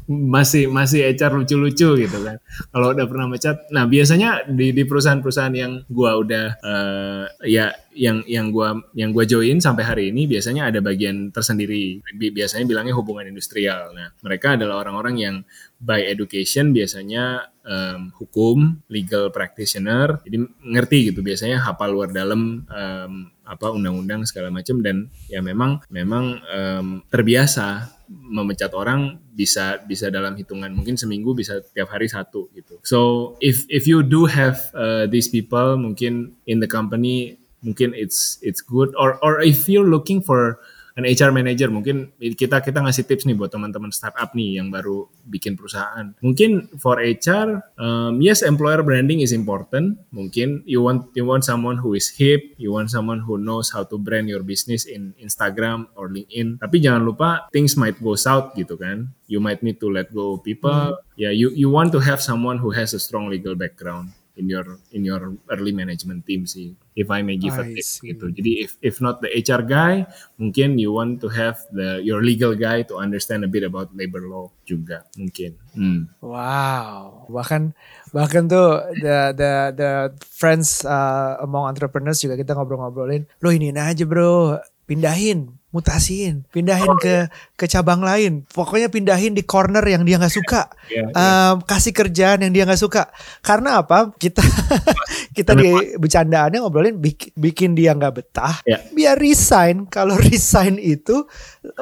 masih masih HR lucu-lucu gitu kan. Kalau udah pernah mecat, nah biasanya di di perusahaan-perusahaan yang gua udah uh, ya yang yang gua yang gua join sampai hari ini biasanya ada bagian tersendiri. Biasanya bilangnya hubungan industrial. Nah, mereka adalah orang-orang yang by education biasanya um, hukum, legal practitioner, jadi ngerti gitu biasanya hafal luar dalam um, apa undang-undang segala macam. Dan ya memang memang um, terbiasa memecat orang bisa bisa dalam hitungan. Mungkin seminggu bisa tiap hari satu gitu. So if if you do have uh, these people mungkin in the company mungkin it's it's good. Or or if you're looking for an HR manager mungkin kita kita ngasih tips nih buat teman-teman startup nih yang baru bikin perusahaan. Mungkin for HR, um, yes employer branding is important. Mungkin you want you want someone who is hip, you want someone who knows how to brand your business in Instagram or LinkedIn. Tapi jangan lupa things might go south gitu kan. You might need to let go people. Hmm. Yeah, you you want to have someone who has a strong legal background in your in your early management team sih. If I may give I a tip see. gitu jadi if if not the HR guy mungkin you want to have the your legal guy to understand a bit about labor law juga mungkin. Hmm. wow. Bahkan bahkan tuh the the the friends uh, among entrepreneurs juga kita ngobrol-ngobrolin lo ini aja bro. Pindahin mutasiin, pindahin ke ke cabang lain. Pokoknya pindahin di corner yang dia nggak suka, yeah, yeah. Um, kasih kerjaan yang dia nggak suka. Karena apa? Kita kita di bercandaannya ngobrolin bikin, bikin dia nggak betah, yeah. biar resign. Kalau resign itu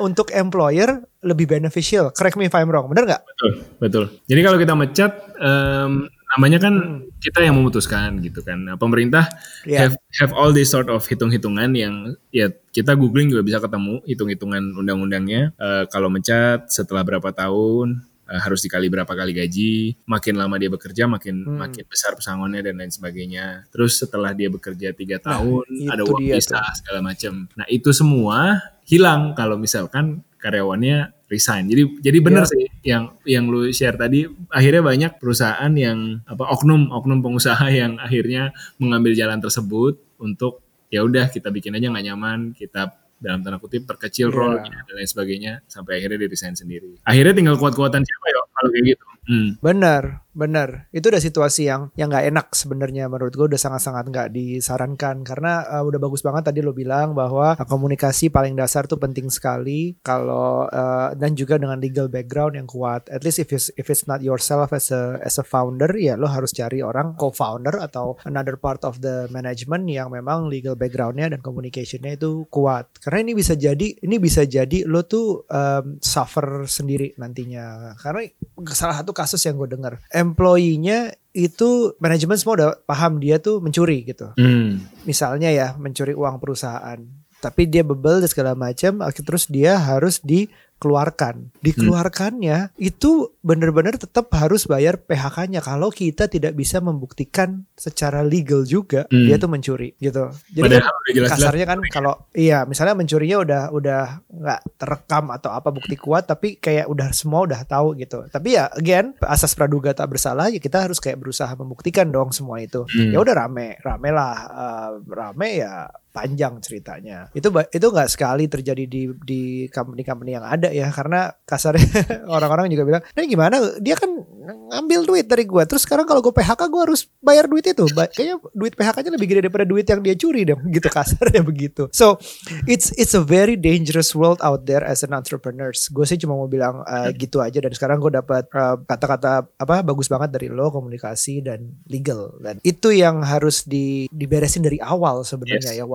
untuk employer lebih beneficial. Correct me if I'm wrong, bener nggak? Betul, betul. Jadi kalau kita mecat, um, namanya kan hmm. kita yang memutuskan gitu kan. Nah, pemerintah yeah. have have all this sort of hitung-hitungan yang ya kita googling juga bisa ketemu hitung-hitungan undang-undangnya. Uh, kalau mencat setelah berapa tahun uh, harus dikali berapa kali gaji, makin lama dia bekerja makin hmm. makin besar pesangonnya dan lain sebagainya. Terus setelah dia bekerja tiga nah, tahun nah, ada uang bisa segala macam. Nah itu semua hilang kalau misalkan karyawannya resign. Jadi jadi benar yeah. sih yang yang lu share tadi akhirnya banyak perusahaan yang apa oknum oknum pengusaha yang akhirnya mengambil jalan tersebut untuk ya udah kita bikin aja nggak nyaman, kita dalam tanda kutip perkecil yeah. role dan lain sebagainya sampai akhirnya dia resign sendiri. Akhirnya tinggal kuat-kuatan siapa ya kalau kayak gitu. Hmm. Benar, benar. Itu udah situasi yang yang nggak enak sebenarnya. Menurut gue udah sangat-sangat nggak disarankan. Karena uh, udah bagus banget tadi lo bilang bahwa komunikasi paling dasar tuh penting sekali kalau uh, dan juga dengan legal background yang kuat. At least if it's, if it's not yourself as a as a founder ya lo harus cari orang co-founder atau another part of the management yang memang legal backgroundnya dan communicationnya itu kuat. Karena ini bisa jadi ini bisa jadi lo tuh um, suffer sendiri nantinya. Karena salah satu kasus yang gue dengar employee-nya itu manajemen semua udah paham dia tuh mencuri gitu. Hmm. Misalnya ya mencuri uang perusahaan, tapi dia bebel dan segala macam, terus dia harus di keluarkan. Dikeluarkannya hmm. itu benar-benar tetap harus bayar PHK-nya kalau kita tidak bisa membuktikan secara legal juga hmm. dia tuh mencuri gitu. Jadi kan, jelas kasarnya kan kalau iya misalnya mencurinya udah udah nggak terekam atau apa bukti kuat tapi kayak udah semua udah tahu gitu. Tapi ya again asas praduga tak bersalah ya kita harus kayak berusaha membuktikan dong semua itu. Hmm. Ya udah rame, rame lah uh, rame ya panjang ceritanya. Itu itu nggak sekali terjadi di di company-company yang ada ya karena kasarnya orang-orang juga bilang, "Ini gimana? Dia kan ngambil duit dari gue. Terus sekarang kalau gue PHK gue harus bayar duit itu. Kayaknya duit PHK-nya lebih gede daripada duit yang dia curi dong." Gitu kasarnya begitu. So, it's it's a very dangerous world out there as an entrepreneurs. Gue sih cuma mau bilang uh, gitu aja dan sekarang gue dapat uh, kata-kata apa bagus banget dari lo komunikasi dan legal dan itu yang harus di diberesin dari awal sebenarnya yes. ya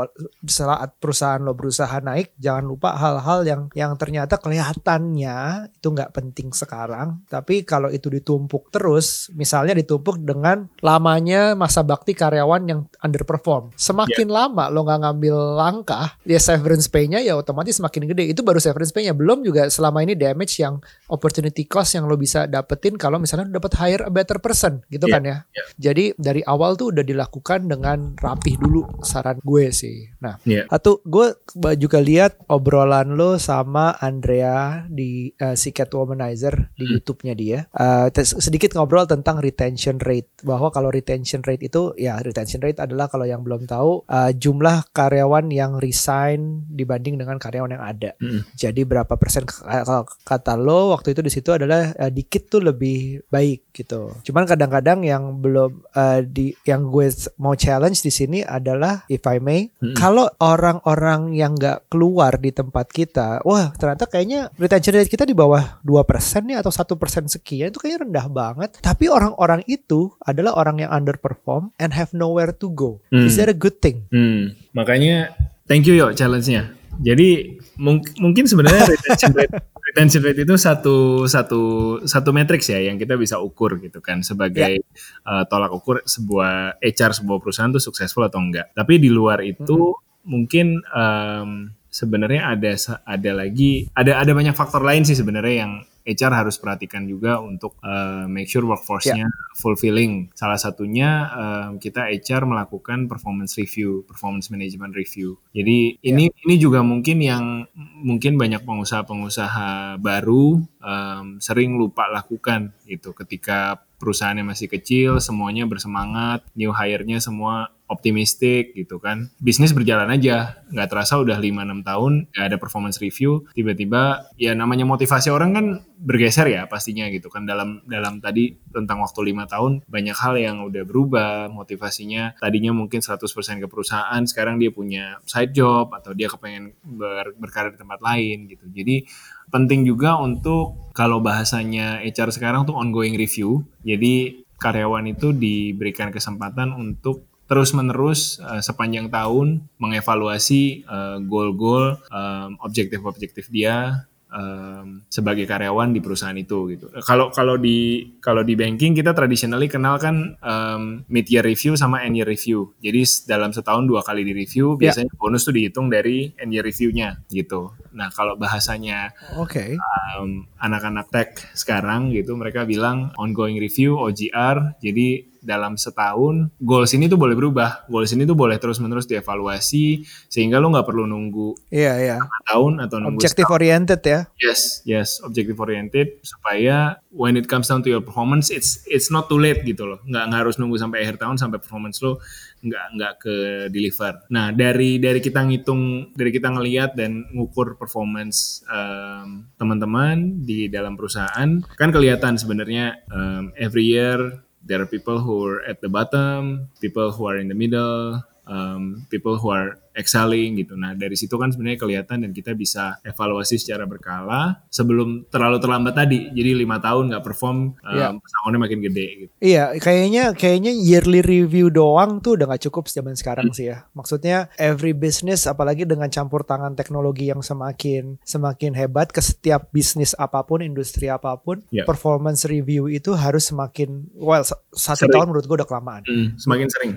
saat perusahaan lo berusaha naik jangan lupa hal-hal yang yang ternyata kelihatannya itu nggak penting sekarang tapi kalau itu ditumpuk terus misalnya ditumpuk dengan lamanya masa bakti karyawan yang underperform semakin yeah. lama lo nggak ngambil langkah ya severance pay-nya ya otomatis semakin gede itu baru severance pay-nya belum juga selama ini damage yang opportunity cost yang lo bisa dapetin kalau misalnya lo dapat hire a better person gitu yeah. kan ya yeah. jadi dari awal tuh udah dilakukan dengan rapih dulu saran gue sih Nah, yeah. satu gue juga lihat obrolan lo sama Andrea di uh, si Catwomanizer di hmm. YouTube-nya dia. Uh, sedikit ngobrol tentang retention rate bahwa kalau retention rate itu ya retention rate adalah kalau yang belum tahu uh, jumlah karyawan yang resign dibanding dengan karyawan yang ada. Hmm. Jadi berapa persen kalau kata lo waktu itu di situ adalah uh, dikit tuh lebih baik gitu. Cuman kadang-kadang yang belum uh, di yang gue mau challenge di sini adalah if I may hmm kalau orang-orang yang nggak keluar di tempat kita, wah ternyata kayaknya retention rate kita di bawah dua persen nih atau satu persen sekian itu kayaknya rendah banget. Tapi orang-orang itu adalah orang yang underperform and have nowhere to go. Hmm. Is that a good thing? Hmm. Makanya thank you yo challenge-nya. Jadi mung mungkin sebenarnya retention rate retention rate itu satu satu satu matriks ya yang kita bisa ukur gitu kan sebagai yeah. uh, tolak ukur sebuah HR sebuah perusahaan tuh successful atau enggak. Tapi di luar itu mm -hmm. mungkin um, sebenarnya ada ada lagi ada ada banyak faktor lain sih sebenarnya yang HR harus perhatikan juga untuk uh, make sure workforce-nya yeah. fulfilling. Salah satunya uh, kita HR melakukan performance review, performance management review. Jadi yeah. ini ini juga mungkin yang mungkin banyak pengusaha-pengusaha baru um, sering lupa lakukan itu ketika perusahaannya masih kecil, semuanya bersemangat, new hire-nya semua optimistik gitu kan. Bisnis berjalan aja, nggak terasa udah 5-6 tahun, nggak ada performance review, tiba-tiba ya namanya motivasi orang kan bergeser ya pastinya gitu kan. Dalam dalam tadi tentang waktu lima tahun banyak hal yang udah berubah. Motivasinya tadinya mungkin 100% ke perusahaan sekarang dia punya side job atau dia kepengen ber, berkarir di tempat lain gitu. Jadi penting juga untuk kalau bahasanya HR sekarang tuh ongoing review. Jadi karyawan itu diberikan kesempatan untuk terus-menerus uh, sepanjang tahun mengevaluasi uh, goal-goal, um, objektif-objektif dia um, sebagai karyawan di perusahaan itu gitu. Kalau kalau di kalau di banking kita traditionally kenal kan um, mid year review sama end year review. Jadi dalam setahun dua kali di review, ya. biasanya yeah. bonus tuh dihitung dari end year reviewnya gitu. Nah kalau bahasanya okay. um, anak-anak tech sekarang gitu, mereka bilang ongoing review OGR. Jadi dalam setahun goals ini tuh boleh berubah. Goals ini tuh boleh terus menerus dievaluasi sehingga lo nggak perlu nunggu iya iya. tahun atau nunggu objective setahun. oriented ya? Yes yes objective oriented supaya when it comes down to your performance it's it's not too late gitu loh. Nggak nggak harus nunggu sampai akhir tahun sampai performance lo nggak nggak ke deliver. Nah dari dari kita ngitung dari kita ngelihat dan ngukur performance um, teman-teman di dalam perusahaan kan kelihatan sebenarnya um, every year there are people who are at the bottom, people who are in the middle, um, people who are excelling gitu. Nah dari situ kan sebenarnya kelihatan dan kita bisa evaluasi secara berkala sebelum terlalu terlambat tadi. Jadi lima tahun nggak perform, um, yeah. makin gede. Gitu. Iya, kayaknya kayaknya yearly review doang tuh udah nggak cukup zaman sekarang hmm. sih ya. Maksudnya every business, apalagi dengan campur tangan teknologi yang semakin semakin hebat ke setiap bisnis apa pun, industri apa pun, yeah. performance review itu harus semakin well satu sering. tahun menurut gue udah kelamaan. Hmm, semakin sering.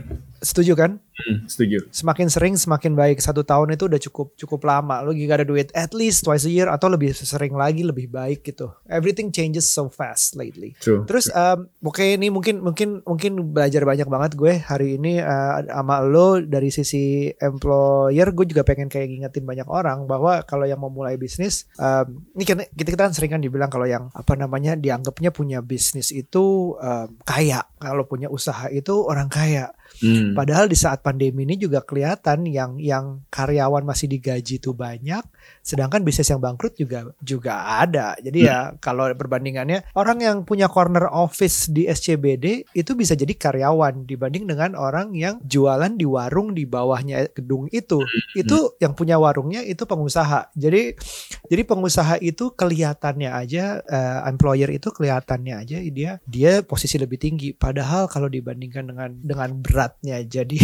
Setuju kan? Hmm, setuju. Semakin sering semakin semakin baik. Satu tahun itu udah cukup cukup lama. Lo gak ada duit at least twice a year atau lebih sering lagi lebih baik gitu. Everything changes so fast lately. True. terus um, oke okay, ini mungkin mungkin mungkin belajar banyak banget gue hari ini uh, sama lo dari sisi employer. Gue juga pengen kayak ngingetin banyak orang bahwa kalau yang mau mulai bisnis um, ini kan kita kita kan sering kan dibilang kalau yang apa namanya dianggapnya punya bisnis itu um, kaya. Kalau punya usaha itu orang kaya Hmm. Padahal di saat pandemi ini juga kelihatan yang yang karyawan masih digaji itu banyak, sedangkan bisnis yang bangkrut juga juga ada. Jadi hmm. ya kalau perbandingannya orang yang punya corner office di SCBD itu bisa jadi karyawan dibanding dengan orang yang jualan di warung di bawahnya gedung itu. Hmm. Itu yang punya warungnya itu pengusaha. Jadi jadi pengusaha itu kelihatannya aja uh, employer itu kelihatannya aja dia dia posisi lebih tinggi. Padahal kalau dibandingkan dengan dengan berat beratnya jadi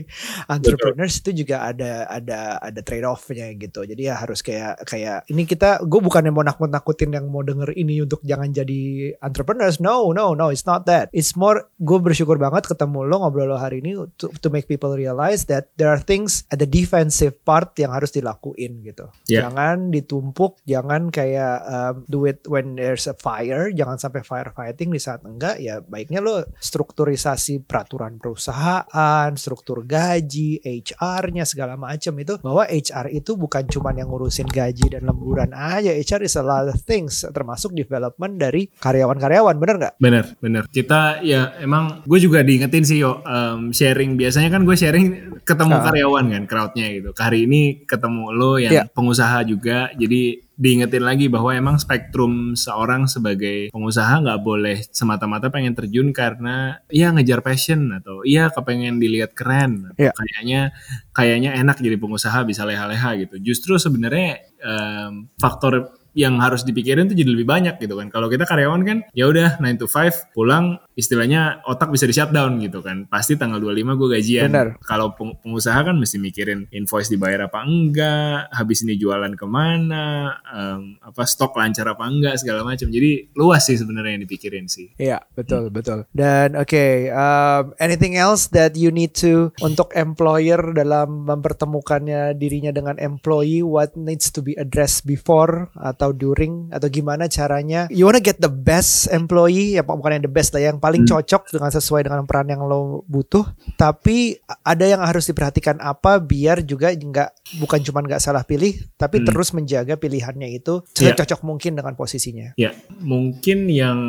entrepreneurs itu juga ada ada ada trade offnya gitu jadi ya harus kayak kayak ini kita gue bukan yang mau nakut nakutin yang mau denger ini untuk jangan jadi entrepreneurs. No no no it's not that. It's more gue bersyukur banget ketemu lo ngobrol lo hari ini to, to make people realize that there are things at the defensive part yang harus dilakuin gitu. Yeah. jangan ditumpuk jangan kayak um, do it when there's a fire jangan sampai firefighting. Di saat enggak ya baiknya lo strukturisasi peraturan perusahaan struktur gaji, HR-nya segala macam itu. Bahwa HR itu bukan cuma yang ngurusin gaji dan lemburan aja. HR is a lot of things termasuk development dari karyawan-karyawan, bener nggak? Bener, bener. Kita ya emang gue juga diingetin sih yo um, sharing. Biasanya kan gue sharing ketemu nah. karyawan kan crowdnya gitu. Hari ini ketemu lo yang yeah. pengusaha juga, jadi diingetin lagi bahwa emang spektrum seorang sebagai pengusaha nggak boleh semata-mata pengen terjun karena ya ngejar passion atau iya kepengen dilihat keren yeah. kayaknya kayaknya enak jadi pengusaha bisa leha-leha gitu justru sebenarnya um, faktor yang harus dipikirin tuh jadi lebih banyak gitu kan. Kalau kita karyawan kan ya udah 9 to 5 pulang istilahnya otak bisa di shutdown gitu kan. Pasti tanggal 25 gue gajian. Kalau pengusaha kan mesti mikirin invoice dibayar apa enggak, habis ini jualan ke mana, um, apa stok lancar apa enggak segala macam. Jadi luas sih sebenarnya yang dipikirin sih. Iya, betul, hmm. betul. Dan oke, okay, um, anything else that you need to untuk employer dalam mempertemukannya dirinya dengan employee what needs to be addressed before atau during atau gimana caranya you wanna get the best employee ya bukan yang the best lah yang paling hmm. cocok dengan sesuai dengan peran yang lo butuh tapi ada yang harus diperhatikan apa biar juga nggak bukan cuma nggak salah pilih tapi hmm. terus menjaga pilihannya itu yeah. cocok mungkin dengan posisinya ya yeah. mungkin yang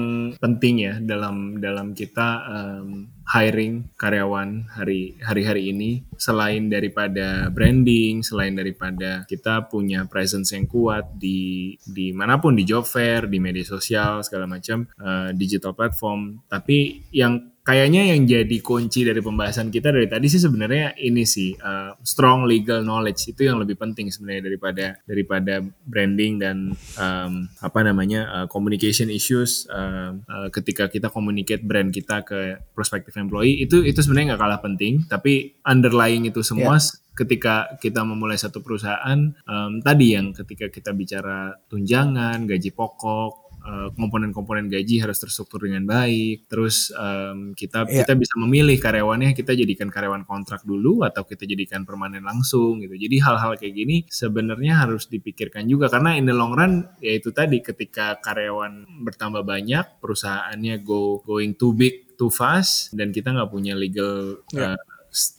penting ya dalam dalam kita um, hiring karyawan hari hari-hari ini. Selain daripada branding, selain daripada kita punya presence yang kuat di di mana pun di job fair, di media sosial segala macam uh, digital platform, tapi yang kayaknya yang jadi kunci dari pembahasan kita dari tadi sih sebenarnya ini sih uh, strong legal knowledge. Itu yang lebih penting sebenarnya daripada daripada branding dan um, apa namanya uh, communication issues uh, uh, ketika kita communicate brand kita ke prospective employee. Itu itu sebenarnya nggak kalah penting. Tapi underlying itu semua yeah ketika kita memulai satu perusahaan um, tadi yang ketika kita bicara tunjangan, gaji pokok, Eh, komponen-komponen gaji harus terstruktur dengan baik. Terus um, kita yeah. kita bisa memilih karyawannya kita jadikan karyawan kontrak dulu atau kita jadikan permanen langsung gitu. Jadi hal-hal kayak gini sebenarnya harus dipikirkan juga karena in the long run yaitu tadi ketika karyawan bertambah banyak, perusahaannya go going too big too fast dan kita nggak punya legal yeah. uh,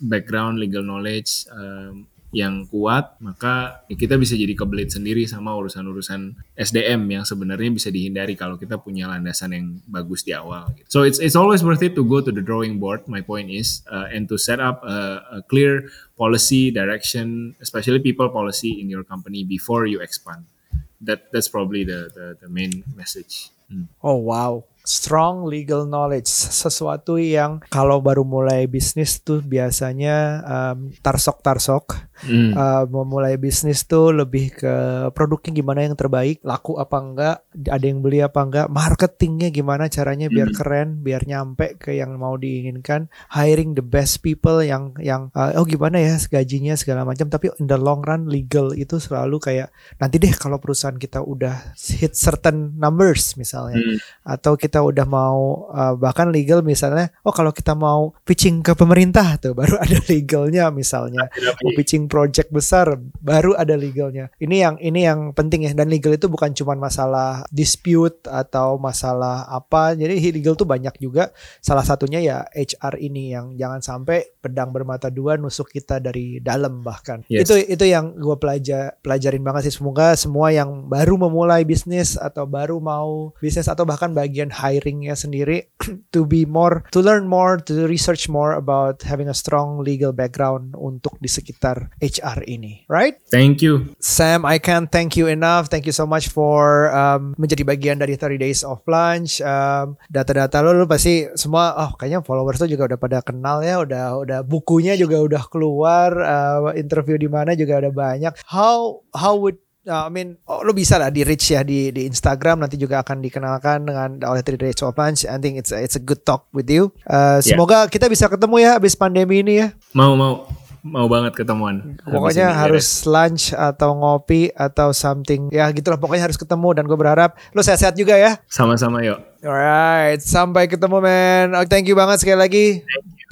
background, legal knowledge um, yang kuat, maka ya kita bisa jadi kebelit sendiri sama urusan-urusan SDM yang sebenarnya bisa dihindari kalau kita punya landasan yang bagus di awal. Gitu. So it's it's always worth it to go to the drawing board. My point is, uh, and to set up a, a clear policy direction, especially people policy in your company before you expand. That that's probably the the, the main message. Hmm. Oh wow, strong legal knowledge sesuatu yang kalau baru mulai bisnis tuh biasanya um, tarsok tarsok mm. uh, memulai bisnis tuh lebih ke produknya gimana yang terbaik laku apa enggak ada yang beli apa enggak marketingnya gimana caranya biar mm. keren biar nyampe ke yang mau diinginkan hiring the best people yang yang uh, oh gimana ya gajinya segala macam tapi in the long run legal itu selalu kayak nanti deh kalau perusahaan kita udah hit certain numbers misalnya mm. atau kita kita udah mau uh, bahkan legal misalnya oh kalau kita mau pitching ke pemerintah tuh baru ada legalnya misalnya mau pitching project besar baru ada legalnya. Ini yang ini yang penting ya. Dan legal itu bukan cuma masalah dispute atau masalah apa. Jadi legal tuh banyak juga. Salah satunya ya HR ini yang jangan sampai pedang bermata dua nusuk kita dari dalam bahkan. Yes. itu itu yang gue pelajar pelajarin banget sih. Semoga semua yang baru memulai bisnis atau baru mau bisnis atau bahkan bagian hiringnya sendiri to be more to learn more to research more about having a strong legal background untuk di sekitar HR ini right? Thank you. Sam I can't thank you enough. Thank you so much for um, menjadi bagian dari 30 days of lunch. Um, data-data lo lo pasti semua oh kayaknya followers lo juga udah pada kenal ya. Udah udah bukunya juga udah keluar. Uh, interview di mana juga udah banyak. How how would Uh, I mean, oh, lo bisa lah di reach ya di di Instagram. Nanti juga akan dikenalkan dengan oleh Three Days of Lunch. I think it's a, it's a good talk with you. Uh, yeah. Semoga kita bisa ketemu ya habis pandemi ini ya. Mau mau mau banget ketemuan. Pokoknya ini, harus ya. lunch atau ngopi atau something ya gitulah pokoknya harus ketemu dan gue berharap lo sehat-sehat juga ya. Sama-sama yuk. Alright, sampai ketemu men. Oh, thank you banget sekali lagi.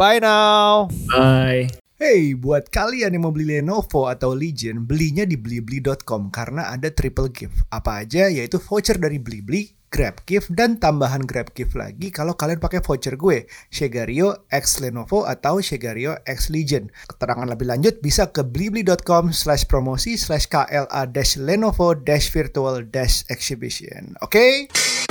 Bye now. Bye. Hey, buat kalian yang mau beli Lenovo atau Legion, belinya di blibli.com karena ada triple gift. Apa aja? Yaitu voucher dari Blibli, Grab Gift, dan tambahan Grab Gift lagi kalau kalian pakai voucher gue, Shegario X Lenovo atau Shegario X Legion. Keterangan lebih lanjut bisa ke blibli.com slash promosi slash KLA dash Lenovo dash virtual dash exhibition. Oke? Okay?